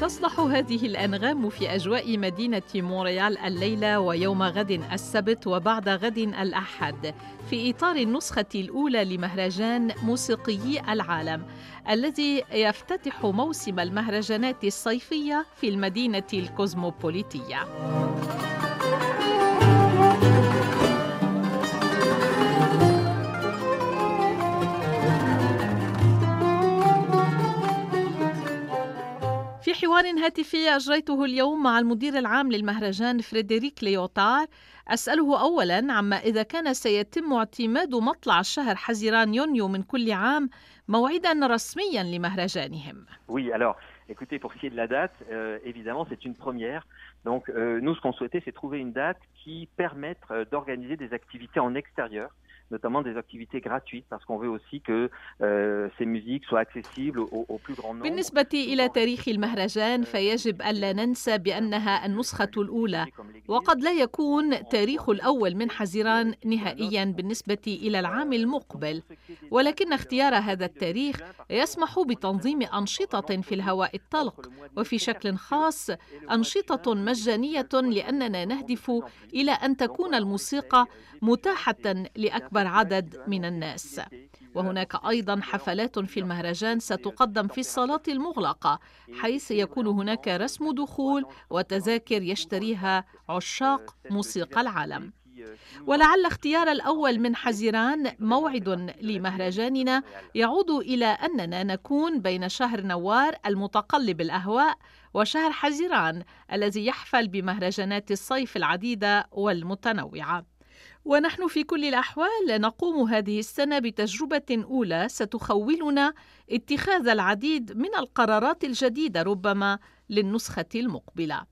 تصدح هذه الأنغام في أجواء مدينة مونريال الليلة ويوم غد السبت وبعد غد الأحد في إطار النسخة الأولى لمهرجان موسيقيي العالم الذي يفتتح موسم المهرجانات الصيفية في المدينة الكوزموبوليتية. حوار هاتفي أجريته اليوم مع المدير العام للمهرجان فريدريك ليوتار أسأله أولا عما إذا كان سيتم اعتماد مطلع الشهر حزيران يونيو من كل عام موعدا رسميا لمهرجانهم. Oui, alors, écoutez, pour ce qui est de la date, euh, évidemment, c'est une première. Donc, euh, nous, ce qu'on souhaitait, c'est trouver une date qui permette euh, d'organiser des activités en extérieur notamment des activités gratuites parce qu'on veut aussi que euh, ces musiques soient accessibles au, au plus grand nombre. بالنسبة إلى تاريخ المهرجان فيجب ألا ننسى بأنها النسخة الأولى. وقد لا يكون تاريخ الأول من حزيران نهائيا بالنسبة إلى العام المقبل. ولكن اختيار هذا التاريخ يسمح بتنظيم أنشطة في الهواء الطلق. وفي شكل خاص أنشطة مجانية لأننا نهدف إلى أن تكون الموسيقى متاحة لأكبر عدد من الناس. وهناك أيضا حفلات في المهرجان ستقدم في الصالات المغلقة حيث يكون هناك رسم دخول وتذاكر يشتريها عشاق موسيقى العالم. ولعل اختيار الأول من حزيران موعد لمهرجاننا يعود إلى أننا نكون بين شهر نوار المتقلب الأهواء وشهر حزيران الذي يحفل بمهرجانات الصيف العديدة والمتنوعة. ونحن في كل الأحوال نقوم هذه السنة بتجربة أولى ستخولنا اتخاذ العديد من القرارات الجديدة ربما للنسخة المقبلة.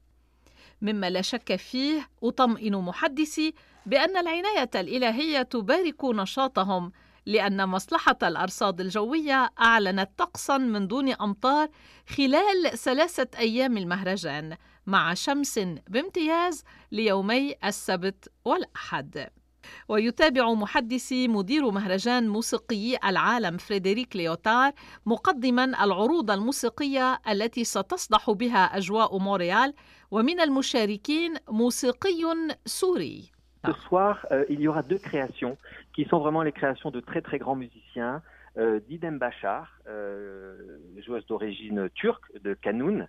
مما لا شك فيه أطمئن محدثي بأن العناية الإلهية تبارك نشاطهم لأن مصلحة الأرصاد الجوية أعلنت طقسا من دون أمطار خلال ثلاثة أيام المهرجان مع شمس بامتياز ليومي السبت والأحد. ويتابع محدثي مدير مهرجان موسيقي العالم فريدريك ليوتار مقدما العروض الموسيقية التي ستصدح بها أجواء مونريال ومن المشاركين موسيقي سوري Ce soir, euh, il y aura deux créations qui sont vraiment les créations de très très grands musiciens. Euh, Didem Bachar, euh, joueuse d'origine turque de Kanoun,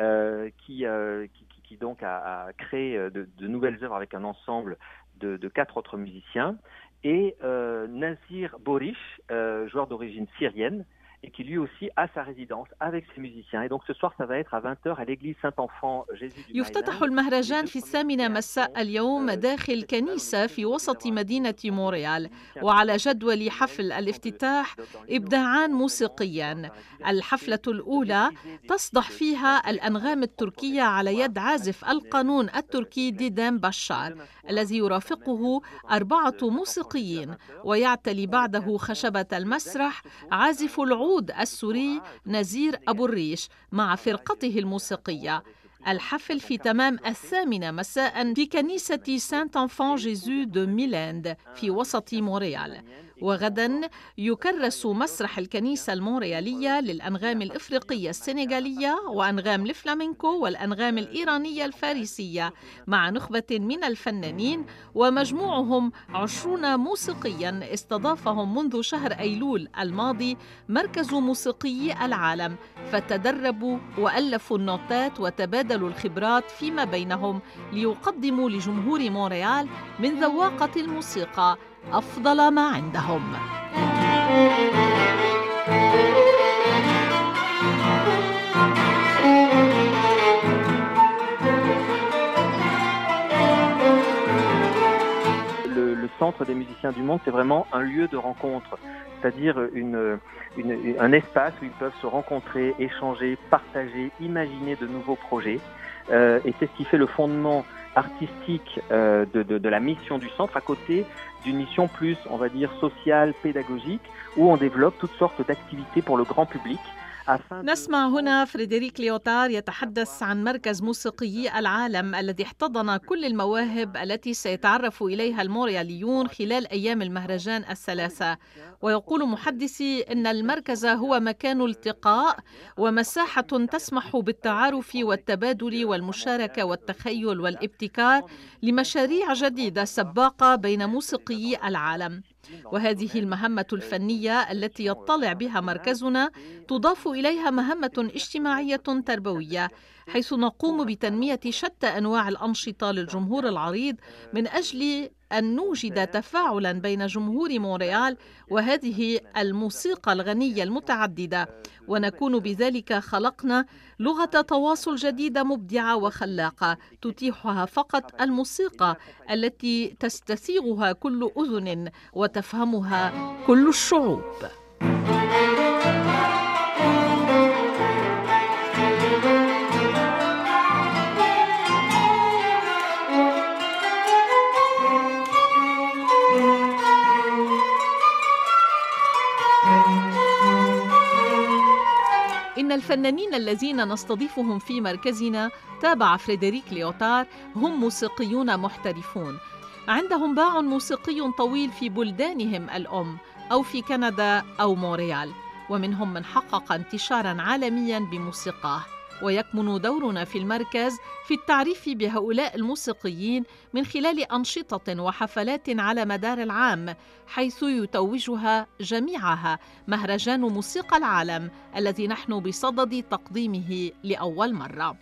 euh, qui, euh, qui, qui, donc a, a créé de, de, nouvelles œuvres avec un ensemble de, quatre autres musiciens, et euh, Nazir Borish, euh, joueur d'origine syrienne, et qui lui aussi a sa résidence avec ses musiciens. Et donc ce soir, ça va être à 20h à l'église Saint-Enfant Jésus du يفتتح المهرجان في الثامنة مساء اليوم داخل كنيسة في وسط مدينة مونريال. وعلى جدول حفل الافتتاح إبداعان موسيقيان الحفلة الأولى تصدح فيها الأنغام التركية على يد عازف القانون التركي ديدام بشار الذي يرافقه أربعة موسيقيين. ويعتلي بعده خشبة المسرح عازف العود العود السوري نزير أبو الريش مع فرقته الموسيقية. الحفل في تمام الثامنة مساء في كنيسة Saint-Enfant-Jésus du Mile End في وسط مونريال. وغدا يكرس مسرح الكنيسة المونريالية للأنغام الإفريقية السنغالية وأنغام الفلامينكو والأنغام الإيرانية الفارسية مع نخبة من الفنانين ومجموعهم عشرون موسيقيا استضافهم منذ شهر أيلول الماضي مركز موسيقي العالم فتدربوا وألفوا النوتات وتبادلوا الخبرات فيما بينهم ليقدموا لجمهور مونريال من ذواقة الموسيقى أفضل ما عندهم. Le, le, centre des musiciens du monde, c'est vraiment un lieu de rencontre, c'est-à-dire un espace où ils peuvent se rencontrer, échanger, partager, imaginer de nouveaux projets. Euh, et c'est ce qui fait le fondement artistique euh, de, la mission du centre à côté d'une mission plus, on va dire, sociale, pédagogique, où on développe toutes sortes d'activités pour le grand public نسمع هنا فريدريك ليوتار يتحدث عن مركز موسيقيي العالم الذي احتضن كل المواهب التي سيتعرف إليها المورياليون خلال أيام المهرجان الثلاثة. ويقول محدثي إن المركز هو مكان التقاء ومساحة تسمح بالتعارف والتبادل والمشاركة والتخيل والابتكار لمشاريع جديدة سباقة بين موسيقيي العالم. وهذه المهمة الفنية التي يطلع بها مركزنا تضاف إليها مهمة اجتماعية تربوية حيث نقوم بتنمية شتى أنواع الأنشطة للجمهور العريض من أجل أن نوجد تفاعلا بين جمهور مونريال وهذه الموسيقى الغنية المتعددة ونكون بذلك خلقنا لغة تواصل جديدة مبدعة وخلاقة تتيحها فقط الموسيقى التي تستسيغها كل أذن وتفهمها كل الشعوب. الفنانين الذين نستضيفهم في مركزنا تابع فريدريك ليوتار هم موسيقيون محترفون. عندهم باع موسيقي طويل في بلدانهم الأم أو في كندا أو مونريال ومنهم من حقق انتشارا عالميا بموسيقاه. ويكمن دورنا في المركز في التعريف بهؤلاء الموسيقيين من خلال أنشطة وحفلات على مدار العام حيث يتوجها جميعها مهرجان موسيقى العالم الذي نحن بصدد تقديمه لأول مرة.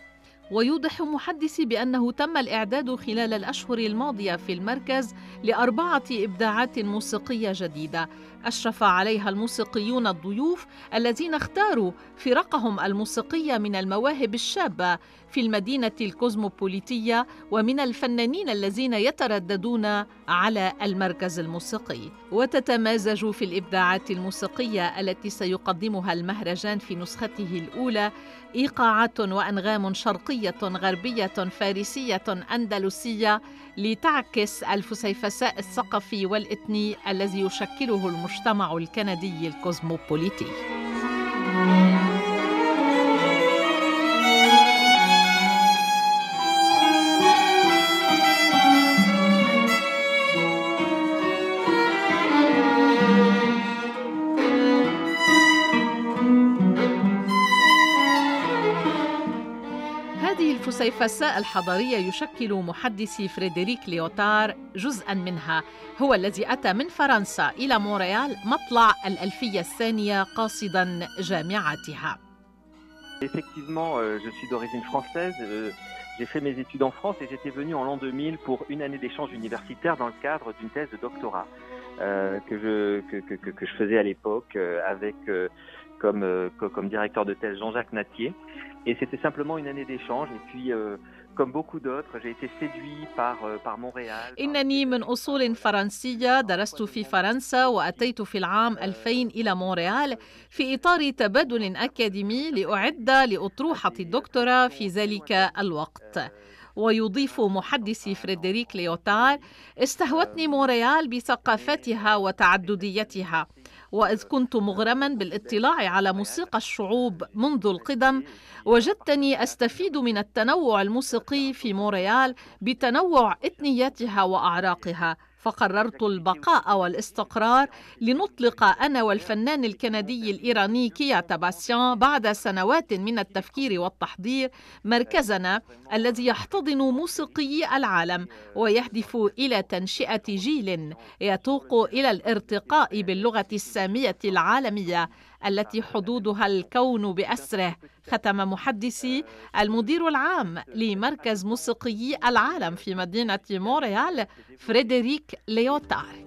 ويوضح محدثي بأنه تم الإعداد خلال الأشهر الماضية في المركز لأربعة إبداعات موسيقية جديدة. أشرف عليها الموسيقيون الضيوف الذين اختاروا فرقهم الموسيقية من المواهب الشابة في المدينة الكوزموبوليتية ومن الفنانين الذين يترددون على المركز الموسيقي وتتمازج في الإبداعات الموسيقية التي سيقدمها المهرجان في نسخته الأولى إيقاعات وأنغام شرقية غربية فارسية أندلسية لتعكس الفسيفساء الثقافي والإثني الذي يشكله المجتمع الكندي الكوزموبوليتي. الفسيفساء الحضارية يشكل محدثي فريدريك ليوتار جزءا منها هو الذي أتى من فرنسا إلى مونريال مطلع الألفية الثانية قاصدا جامعتها Effectivement, euh, je suis d'origine française. Euh, j'ai fait mes études en France et j'étais venu en l'an 2000 pour une année d'échange universitaire dans le cadre d'une thèse de doctorat euh, que, je, que, que, que, je faisais à l'époque euh, avec euh, comme, euh, comme directeur de thèse Jean-Jacques Nattiez. Et c'était simplement une année d'échange. Et puis, euh, comme beaucoup d'autres, j'ai été séduit par, euh, par Montréal. إنني من أصول فرنسية درست في فرنسا وأتيت في العام 2000 إلى مونريال في إطار تبادل أكاديمي لأعد لأطروحة الدكتوراه في ذلك الوقت. ويضيف محدثي فريدريك ليوتار استهوتني مونريال بثقافتها وتعدديتها وإذ كنت مغرما بالاطلاع على موسيقى الشعوب منذ القدم وجدتني أستفيد من التنوع الموسيقي في مونريال بتنوع إثنياتها وأعراقها. فقررت البقاء والاستقرار لنطلق أنا والفنان الكندي الإيراني كيا تاباسيان بعد سنوات من التفكير والتحضير مركزنا الذي يحتضن موسيقيي العالم ويهدف إلى تنشئة جيل يتوق إلى الارتقاء باللغة السامية العالمية التي حدودها الكون بأسره ختم محدثي المدير العام لمركز موسيقيي العالم في مدينة مونريال فريدريك ليوتار.